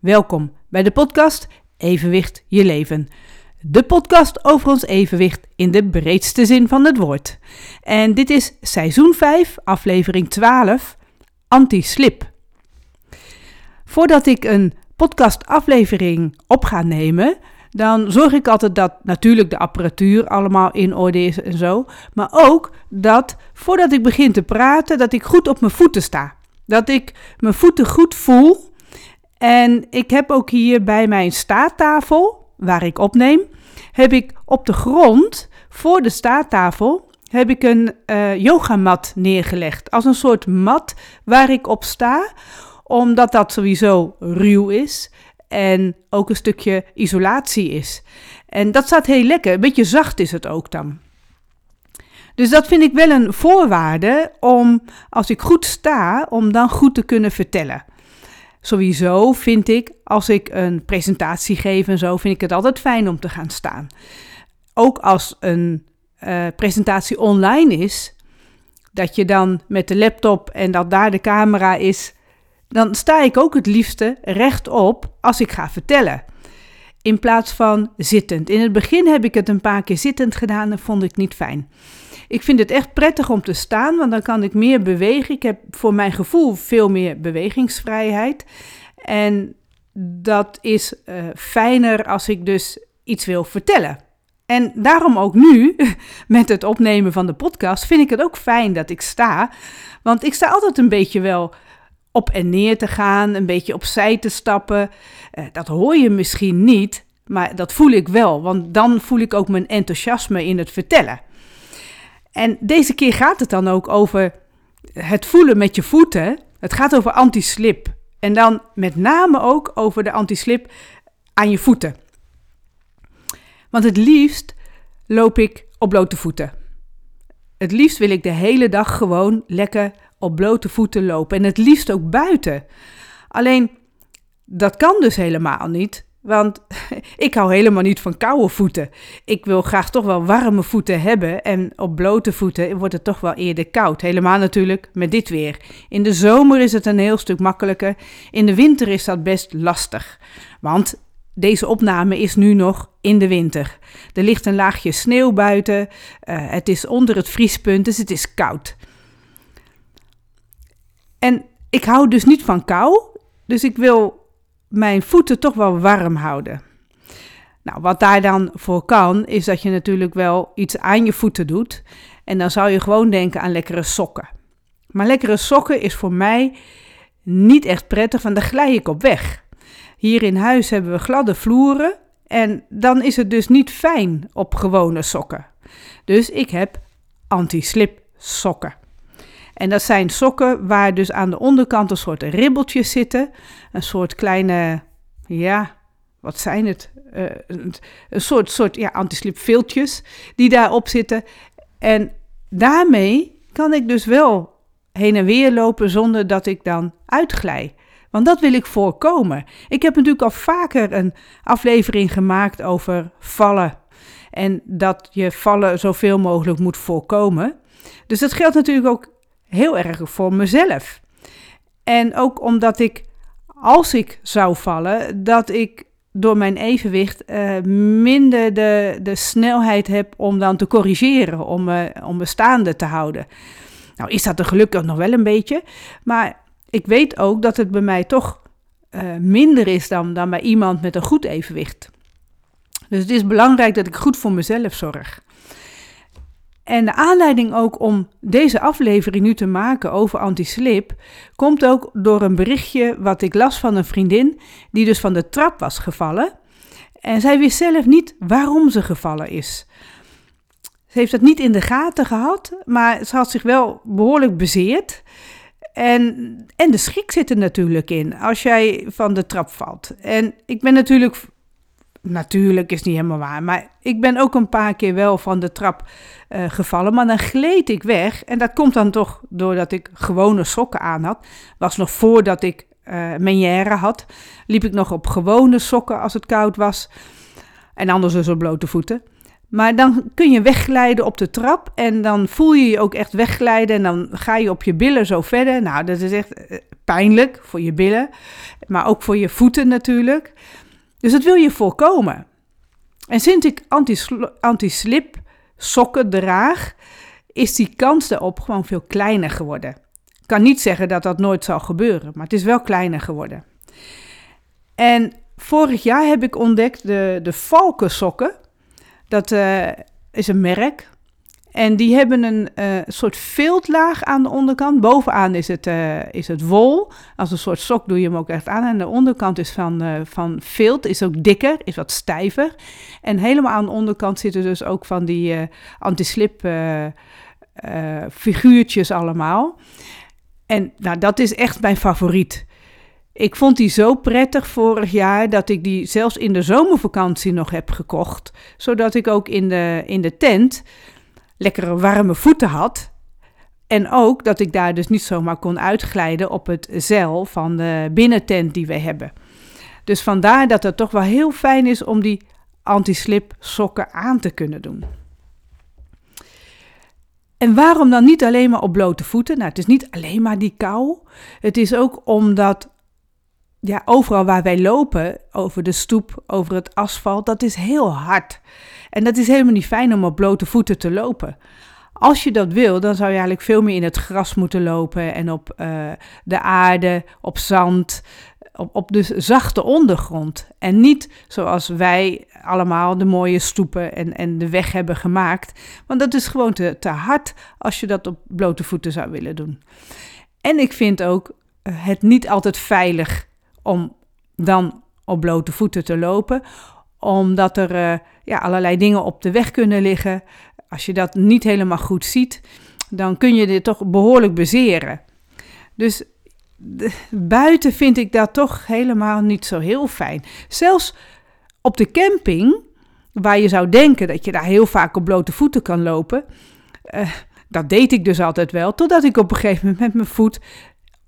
Welkom bij de podcast Evenwicht je leven. De podcast over ons evenwicht in de breedste zin van het woord. En dit is seizoen 5, aflevering 12, anti-slip. Voordat ik een podcastaflevering op ga nemen, dan zorg ik altijd dat natuurlijk de apparatuur allemaal in orde is en zo. Maar ook dat voordat ik begin te praten, dat ik goed op mijn voeten sta. Dat ik mijn voeten goed voel. En ik heb ook hier bij mijn staattafel, waar ik opneem, heb ik op de grond voor de staattafel heb ik een uh, yogamat neergelegd. Als een soort mat waar ik op sta, omdat dat sowieso ruw is en ook een stukje isolatie is. En dat staat heel lekker. Een beetje zacht is het ook dan. Dus dat vind ik wel een voorwaarde om, als ik goed sta, om dan goed te kunnen vertellen. Sowieso vind ik, als ik een presentatie geef en zo, vind ik het altijd fijn om te gaan staan. Ook als een uh, presentatie online is, dat je dan met de laptop en dat daar de camera is, dan sta ik ook het liefste rechtop als ik ga vertellen. In plaats van zittend. In het begin heb ik het een paar keer zittend gedaan en vond ik niet fijn. Ik vind het echt prettig om te staan, want dan kan ik meer bewegen. Ik heb voor mijn gevoel veel meer bewegingsvrijheid. En dat is uh, fijner als ik dus iets wil vertellen. En daarom ook nu, met het opnemen van de podcast, vind ik het ook fijn dat ik sta. Want ik sta altijd een beetje wel op en neer te gaan, een beetje opzij te stappen. Uh, dat hoor je misschien niet, maar dat voel ik wel, want dan voel ik ook mijn enthousiasme in het vertellen. En deze keer gaat het dan ook over het voelen met je voeten. Het gaat over anti-slip. En dan met name ook over de anti-slip aan je voeten. Want het liefst loop ik op blote voeten. Het liefst wil ik de hele dag gewoon lekker op blote voeten lopen. En het liefst ook buiten. Alleen dat kan dus helemaal niet. Want ik hou helemaal niet van koude voeten. Ik wil graag toch wel warme voeten hebben. En op blote voeten wordt het toch wel eerder koud. Helemaal natuurlijk met dit weer. In de zomer is het een heel stuk makkelijker. In de winter is dat best lastig. Want deze opname is nu nog in de winter. Er ligt een laagje sneeuw buiten. Uh, het is onder het vriespunt, dus het is koud. En ik hou dus niet van kou. Dus ik wil mijn voeten toch wel warm houden. Nou, wat daar dan voor kan, is dat je natuurlijk wel iets aan je voeten doet. En dan zou je gewoon denken aan lekkere sokken. Maar lekkere sokken is voor mij niet echt prettig, want daar glij ik op weg. Hier in huis hebben we gladde vloeren en dan is het dus niet fijn op gewone sokken. Dus ik heb anti-slip sokken. En dat zijn sokken waar dus aan de onderkant een soort ribbeltjes zitten. Een soort kleine, ja, wat zijn het? Uh, een, soort, soort ja, antislip viltjes die daarop zitten. En daarmee kan ik dus wel heen en weer lopen zonder dat ik dan uitglij. Want dat wil ik voorkomen. Ik heb natuurlijk al vaker een aflevering gemaakt over vallen. En dat je vallen zoveel mogelijk moet voorkomen. Dus dat geldt natuurlijk ook heel erg voor mezelf. En ook omdat ik, als ik zou vallen, dat ik door mijn evenwicht uh, minder de, de snelheid heb om dan te corrigeren, om me, om me staande te houden. Nou is dat er gelukkig nog wel een beetje, maar ik weet ook dat het bij mij toch uh, minder is dan, dan bij iemand met een goed evenwicht. Dus het is belangrijk dat ik goed voor mezelf zorg. En de aanleiding ook om deze aflevering nu te maken over anti-slip komt ook door een berichtje wat ik las van een vriendin die dus van de trap was gevallen. En zij wist zelf niet waarom ze gevallen is. Ze heeft het niet in de gaten gehad, maar ze had zich wel behoorlijk bezeerd. En, en de schrik zit er natuurlijk in als jij van de trap valt. En ik ben natuurlijk Natuurlijk is niet helemaal waar, maar ik ben ook een paar keer wel van de trap uh, gevallen, maar dan gleed ik weg. En dat komt dan toch doordat ik gewone sokken aan had. Was nog voordat ik uh, had, liep ik nog op gewone sokken als het koud was. En anders dus op blote voeten. Maar dan kun je wegglijden op de trap en dan voel je je ook echt wegglijden en dan ga je op je billen zo verder. Nou, dat is echt eh, pijnlijk voor je billen, maar ook voor je voeten natuurlijk. Dus dat wil je voorkomen. En sinds ik anti-slip sokken draag, is die kans daarop gewoon veel kleiner geworden. Ik kan niet zeggen dat dat nooit zal gebeuren, maar het is wel kleiner geworden. En vorig jaar heb ik ontdekt de, de valkensokken. Dat uh, is een merk. En die hebben een uh, soort viltlaag aan de onderkant. Bovenaan is het, uh, is het wol. Als een soort sok doe je hem ook echt aan. En de onderkant is van, uh, van vilt, is ook dikker, is wat stijver. En helemaal aan de onderkant zitten dus ook van die anti-slip figuurtjes allemaal. En nou, dat is echt mijn favoriet. Ik vond die zo prettig vorig jaar dat ik die zelfs in de zomervakantie nog heb gekocht. Zodat ik ook in de, in de tent lekkere warme voeten had. En ook dat ik daar dus niet zomaar kon uitglijden op het zeil van de binnentent die we hebben. Dus vandaar dat het toch wel heel fijn is om die anti-slip sokken aan te kunnen doen. En waarom dan niet alleen maar op blote voeten? Nou, het is niet alleen maar die kou. Het is ook omdat ja, overal waar wij lopen, over de stoep, over het asfalt, dat is heel hard. En dat is helemaal niet fijn om op blote voeten te lopen. Als je dat wil, dan zou je eigenlijk veel meer in het gras moeten lopen en op uh, de aarde, op zand, op, op de zachte ondergrond. En niet zoals wij allemaal de mooie stoepen en, en de weg hebben gemaakt. Want dat is gewoon te, te hard als je dat op blote voeten zou willen doen. En ik vind ook uh, het niet altijd veilig om dan op blote voeten te lopen, omdat er uh, ja, allerlei dingen op de weg kunnen liggen. Als je dat niet helemaal goed ziet, dan kun je dit toch behoorlijk bezeren. Dus buiten vind ik dat toch helemaal niet zo heel fijn. Zelfs op de camping, waar je zou denken dat je daar heel vaak op blote voeten kan lopen. Uh, dat deed ik dus altijd wel, totdat ik op een gegeven moment met mijn voet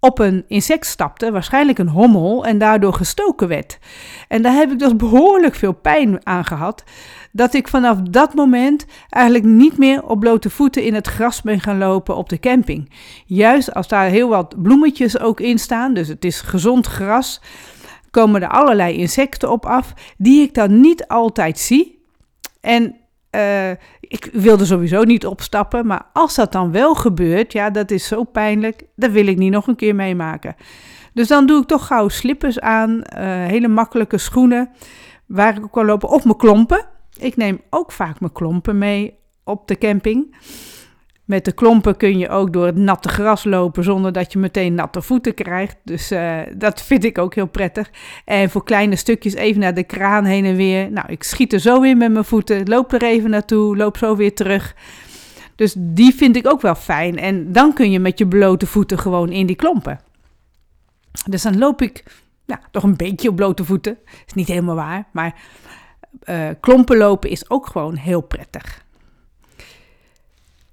op een insect stapte, waarschijnlijk een hommel, en daardoor gestoken werd. En daar heb ik dus behoorlijk veel pijn aan gehad, dat ik vanaf dat moment eigenlijk niet meer op blote voeten in het gras ben gaan lopen op de camping. Juist als daar heel wat bloemetjes ook in staan, dus het is gezond gras, komen er allerlei insecten op af, die ik dan niet altijd zie. En uh, ik wilde sowieso niet opstappen, maar als dat dan wel gebeurt, ja, dat is zo pijnlijk, dat wil ik niet nog een keer meemaken. Dus dan doe ik toch gauw slippers aan, uh, hele makkelijke schoenen, waar ik ook kan lopen, of mijn klompen. Ik neem ook vaak mijn klompen mee op de camping. Met de klompen kun je ook door het natte gras lopen zonder dat je meteen natte voeten krijgt. Dus uh, dat vind ik ook heel prettig. En voor kleine stukjes even naar de kraan heen en weer. Nou, ik schiet er zo in met mijn voeten, loop er even naartoe, loop zo weer terug. Dus die vind ik ook wel fijn. En dan kun je met je blote voeten gewoon in die klompen. Dus dan loop ik nou, toch een beetje op blote voeten. Is niet helemaal waar, maar uh, klompen lopen is ook gewoon heel prettig.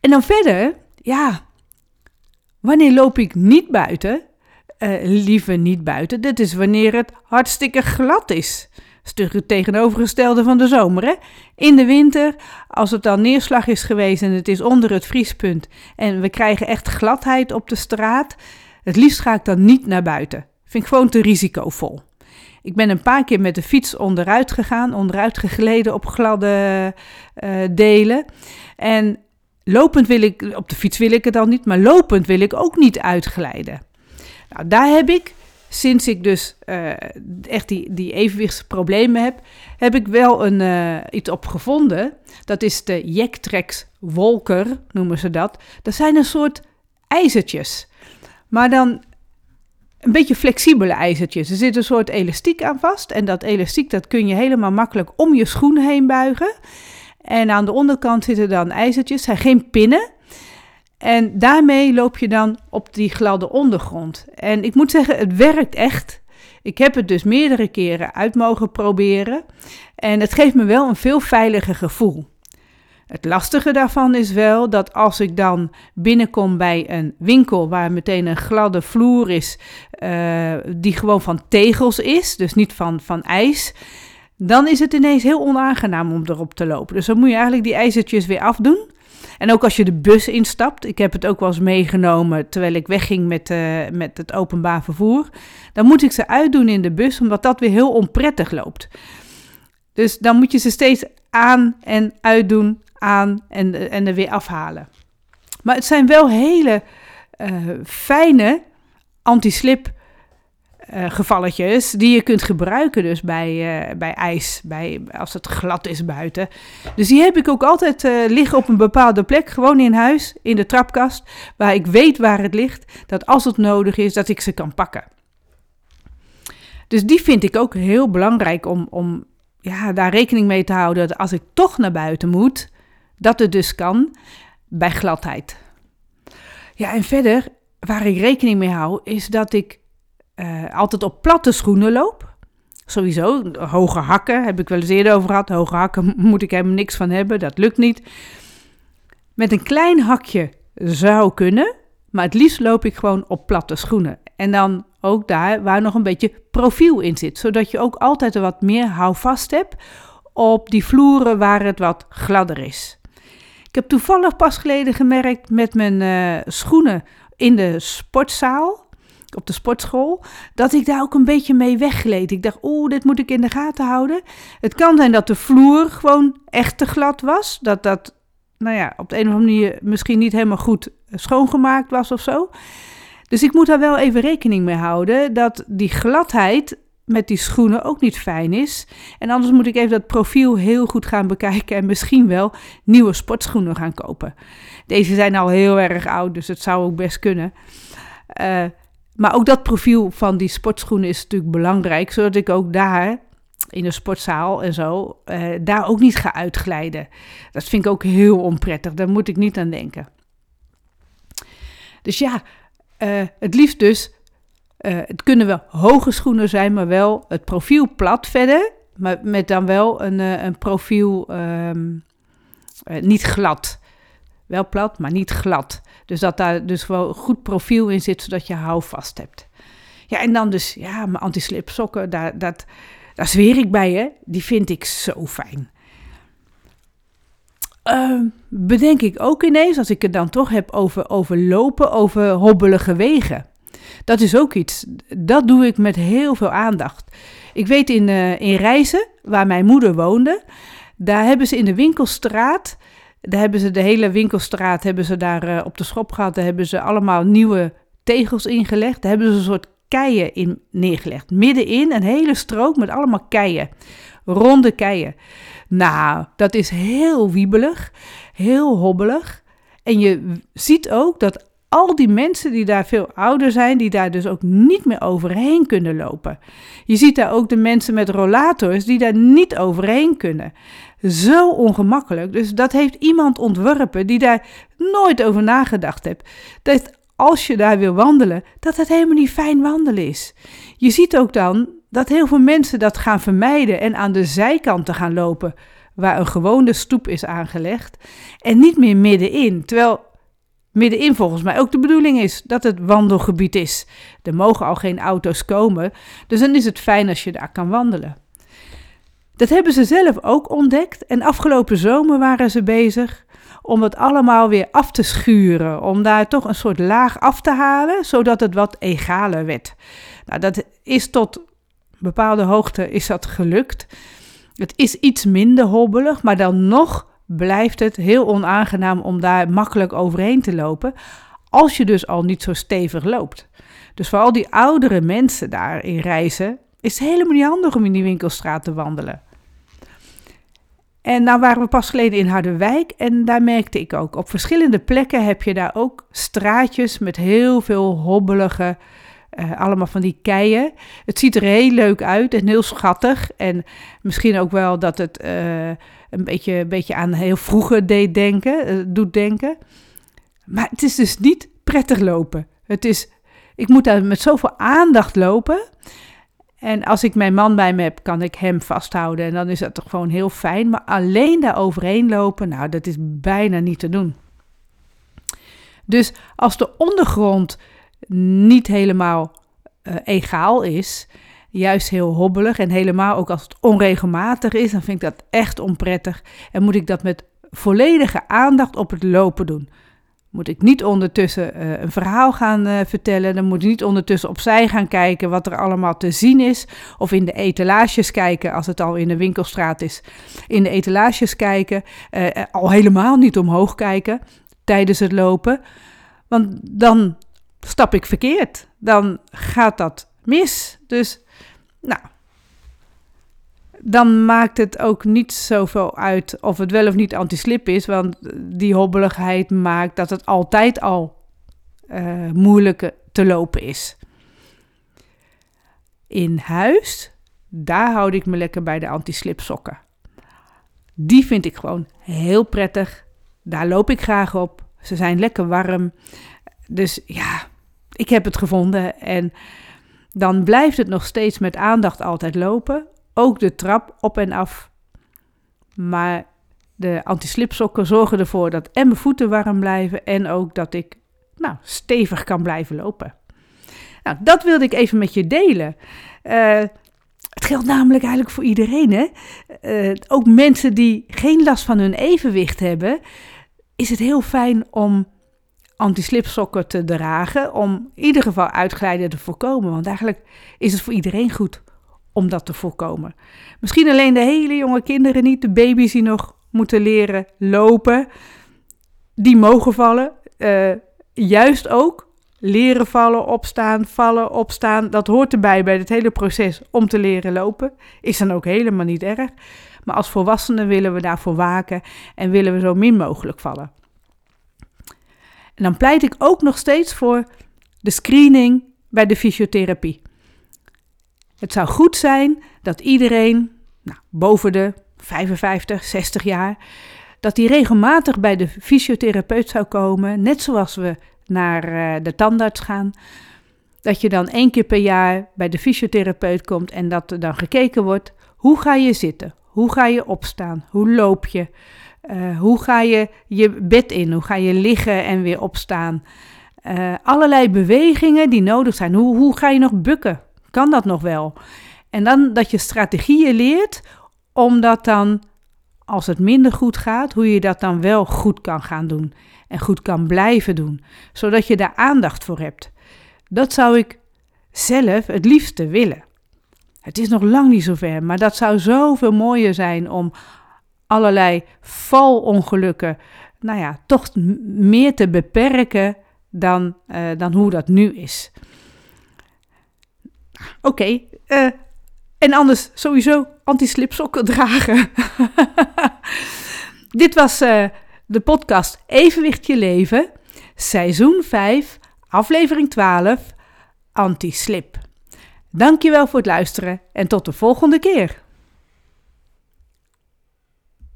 En dan verder, ja, wanneer loop ik niet buiten? Uh, liever niet buiten. Dat is wanneer het hartstikke glad is. Stuk het tegenovergestelde van de zomer. Hè? In de winter, als het dan neerslag is geweest en het is onder het vriespunt en we krijgen echt gladheid op de straat, het liefst ga ik dan niet naar buiten. Vind ik gewoon te risicovol. Ik ben een paar keer met de fiets onderuit gegaan, onderuit gegleden op gladde uh, delen. En Lopend wil ik, op de fiets wil ik het dan niet, maar lopend wil ik ook niet uitglijden. Nou, daar heb ik, sinds ik dus uh, echt die, die evenwichtsproblemen heb, heb ik wel een, uh, iets op gevonden. Dat is de Jacktrex Wolker, noemen ze dat. Dat zijn een soort ijzertjes. Maar dan een beetje flexibele ijzertjes. Er zit een soort elastiek aan vast. En dat elastiek dat kun je helemaal makkelijk om je schoen heen buigen. En aan de onderkant zitten dan ijzertjes, zijn geen pinnen. En daarmee loop je dan op die gladde ondergrond. En ik moet zeggen, het werkt echt. Ik heb het dus meerdere keren uit mogen proberen. En het geeft me wel een veel veiliger gevoel. Het lastige daarvan is wel dat als ik dan binnenkom bij een winkel waar meteen een gladde vloer is, uh, die gewoon van tegels is, dus niet van, van ijs, dan is het ineens heel onaangenaam om erop te lopen. Dus dan moet je eigenlijk die ijzertjes weer afdoen. En ook als je de bus instapt, ik heb het ook wel eens meegenomen terwijl ik wegging met, uh, met het openbaar vervoer. Dan moet ik ze uitdoen in de bus, omdat dat weer heel onprettig loopt. Dus dan moet je ze steeds aan en uitdoen, aan en, en er weer afhalen. Maar het zijn wel hele uh, fijne anti-slip uh, gevalletjes die je kunt gebruiken dus bij, uh, bij ijs, bij, als het glad is buiten. Dus die heb ik ook altijd uh, liggen op een bepaalde plek, gewoon in huis, in de trapkast, waar ik weet waar het ligt, dat als het nodig is, dat ik ze kan pakken. Dus die vind ik ook heel belangrijk om, om ja, daar rekening mee te houden dat als ik toch naar buiten moet, dat het dus kan bij gladheid. Ja, en verder, waar ik rekening mee hou, is dat ik uh, altijd op platte schoenen loop. Sowieso, hoge hakken, heb ik wel eens eerder over gehad. Hoge hakken moet ik helemaal niks van hebben, dat lukt niet. Met een klein hakje zou kunnen, maar het liefst loop ik gewoon op platte schoenen. En dan ook daar waar nog een beetje profiel in zit, zodat je ook altijd wat meer houvast hebt op die vloeren waar het wat gladder is. Ik heb toevallig pas geleden gemerkt met mijn uh, schoenen in de sportzaal op de sportschool, dat ik daar ook een beetje mee weggleed. Ik dacht, oeh, dit moet ik in de gaten houden. Het kan zijn dat de vloer gewoon echt te glad was. Dat dat, nou ja, op de een of andere manier misschien niet helemaal goed schoongemaakt was of zo. Dus ik moet daar wel even rekening mee houden dat die gladheid met die schoenen ook niet fijn is. En anders moet ik even dat profiel heel goed gaan bekijken en misschien wel nieuwe sportschoenen gaan kopen. Deze zijn al heel erg oud, dus het zou ook best kunnen. Uh, maar ook dat profiel van die sportschoenen is natuurlijk belangrijk, zodat ik ook daar in de sportzaal en zo, uh, daar ook niet ga uitglijden. Dat vind ik ook heel onprettig, daar moet ik niet aan denken. Dus ja, uh, het liefst dus, uh, het kunnen wel hoge schoenen zijn, maar wel het profiel plat verder, maar met dan wel een, een profiel um, niet glad. Wel plat, maar niet glad. Dus dat daar dus wel goed profiel in zit, zodat je houvast hebt. Ja, en dan dus, ja, mijn anti-slip sokken, daar, dat, daar zweer ik bij, hè. Die vind ik zo fijn. Uh, bedenk ik ook ineens, als ik het dan toch heb over, over lopen, over hobbelige wegen. Dat is ook iets, dat doe ik met heel veel aandacht. Ik weet in, uh, in Reizen, waar mijn moeder woonde, daar hebben ze in de winkelstraat daar hebben ze de hele winkelstraat hebben ze daar uh, op de schop gehad. Daar hebben ze allemaal nieuwe tegels ingelegd. Daar hebben ze een soort keien in neergelegd. Middenin een hele strook met allemaal keien. Ronde keien. Nou, dat is heel wiebelig, heel hobbelig. En je ziet ook dat al die mensen die daar veel ouder zijn, die daar dus ook niet meer overheen kunnen lopen. Je ziet daar ook de mensen met rollators die daar niet overheen kunnen. Zo ongemakkelijk. Dus dat heeft iemand ontworpen die daar nooit over nagedacht heeft. Dat als je daar wil wandelen, dat het helemaal niet fijn wandelen is. Je ziet ook dan dat heel veel mensen dat gaan vermijden en aan de zijkanten gaan lopen, waar een gewone stoep is aangelegd, en niet meer middenin. Terwijl middenin volgens mij ook de bedoeling is dat het wandelgebied is. Er mogen al geen auto's komen, dus dan is het fijn als je daar kan wandelen. Dat hebben ze zelf ook ontdekt en afgelopen zomer waren ze bezig om het allemaal weer af te schuren, om daar toch een soort laag af te halen, zodat het wat egaler werd. Nou, dat is tot bepaalde hoogte is dat gelukt. Het is iets minder hobbelig, maar dan nog blijft het heel onaangenaam om daar makkelijk overheen te lopen, als je dus al niet zo stevig loopt. Dus voor al die oudere mensen daar in reizen, is het helemaal niet handig om in die winkelstraat te wandelen. En nou waren we pas geleden in Harderwijk en daar merkte ik ook, op verschillende plekken heb je daar ook straatjes met heel veel hobbelige, uh, allemaal van die keien. Het ziet er heel leuk uit en heel schattig en misschien ook wel dat het... Uh, een beetje, een beetje aan heel vroeger deed denken, uh, doet denken. Maar het is dus niet prettig lopen. Het is, ik moet daar met zoveel aandacht lopen. En als ik mijn man bij me heb, kan ik hem vasthouden. En dan is dat toch gewoon heel fijn. Maar alleen daar overheen lopen, nou, dat is bijna niet te doen. Dus als de ondergrond niet helemaal uh, egaal is, juist heel hobbelig. En helemaal ook als het onregelmatig is, dan vind ik dat echt onprettig. En moet ik dat met volledige aandacht op het lopen doen. Moet ik niet ondertussen uh, een verhaal gaan uh, vertellen. Dan moet ik niet ondertussen opzij gaan kijken wat er allemaal te zien is. Of in de etalages kijken, als het al in de winkelstraat is. In de etalages kijken. Al helemaal niet omhoog kijken tijdens het lopen. Want dan stap ik verkeerd. Dan gaat dat mis. Dus, nou, dan maakt het ook niet zoveel uit of het wel of niet anti-slip is, want die hobbeligheid maakt dat het altijd al uh, moeilijk te lopen is. In huis, daar houd ik me lekker bij de anti-slip sokken. Die vind ik gewoon heel prettig. Daar loop ik graag op. Ze zijn lekker warm. Dus ja, ik heb het gevonden en dan blijft het nog steeds met aandacht altijd lopen. Ook de trap op en af. Maar de anti-slipsokken zorgen ervoor dat en mijn voeten warm blijven en ook dat ik nou, stevig kan blijven lopen. Nou, dat wilde ik even met je delen. Uh, het geldt namelijk eigenlijk voor iedereen. Hè? Uh, ook mensen die geen last van hun evenwicht hebben, is het heel fijn om anti-slipsokken te dragen. Om in ieder geval uitglijden te voorkomen. Want eigenlijk is het voor iedereen goed om dat te voorkomen. Misschien alleen de hele jonge kinderen niet, de baby's die nog moeten leren lopen, die mogen vallen. Uh, juist ook leren vallen, opstaan, vallen, opstaan. Dat hoort erbij bij het hele proces om te leren lopen. Is dan ook helemaal niet erg. Maar als volwassenen willen we daarvoor waken en willen we zo min mogelijk vallen. En dan pleit ik ook nog steeds voor de screening bij de fysiotherapie. Het zou goed zijn dat iedereen nou, boven de 55, 60 jaar, dat die regelmatig bij de fysiotherapeut zou komen, net zoals we naar uh, de tandarts gaan. Dat je dan één keer per jaar bij de fysiotherapeut komt en dat er dan gekeken wordt, hoe ga je zitten? Hoe ga je opstaan? Hoe loop je? Uh, hoe ga je je bed in? Hoe ga je liggen en weer opstaan? Uh, allerlei bewegingen die nodig zijn. Hoe, hoe ga je nog bukken? Kan dat nog wel? En dan dat je strategieën leert om dat dan, als het minder goed gaat, hoe je dat dan wel goed kan gaan doen. En goed kan blijven doen, zodat je daar aandacht voor hebt. Dat zou ik zelf het liefste willen. Het is nog lang niet zover, maar dat zou zoveel mooier zijn om allerlei valongelukken, nou ja, toch meer te beperken dan, uh, dan hoe dat nu is. Oké, eh, en anders sowieso anti-slipsokken dragen. Dit was uh, de podcast Evenwicht je leven, seizoen 5, aflevering 12, anti-slip. Dankjewel voor het luisteren en tot de volgende keer.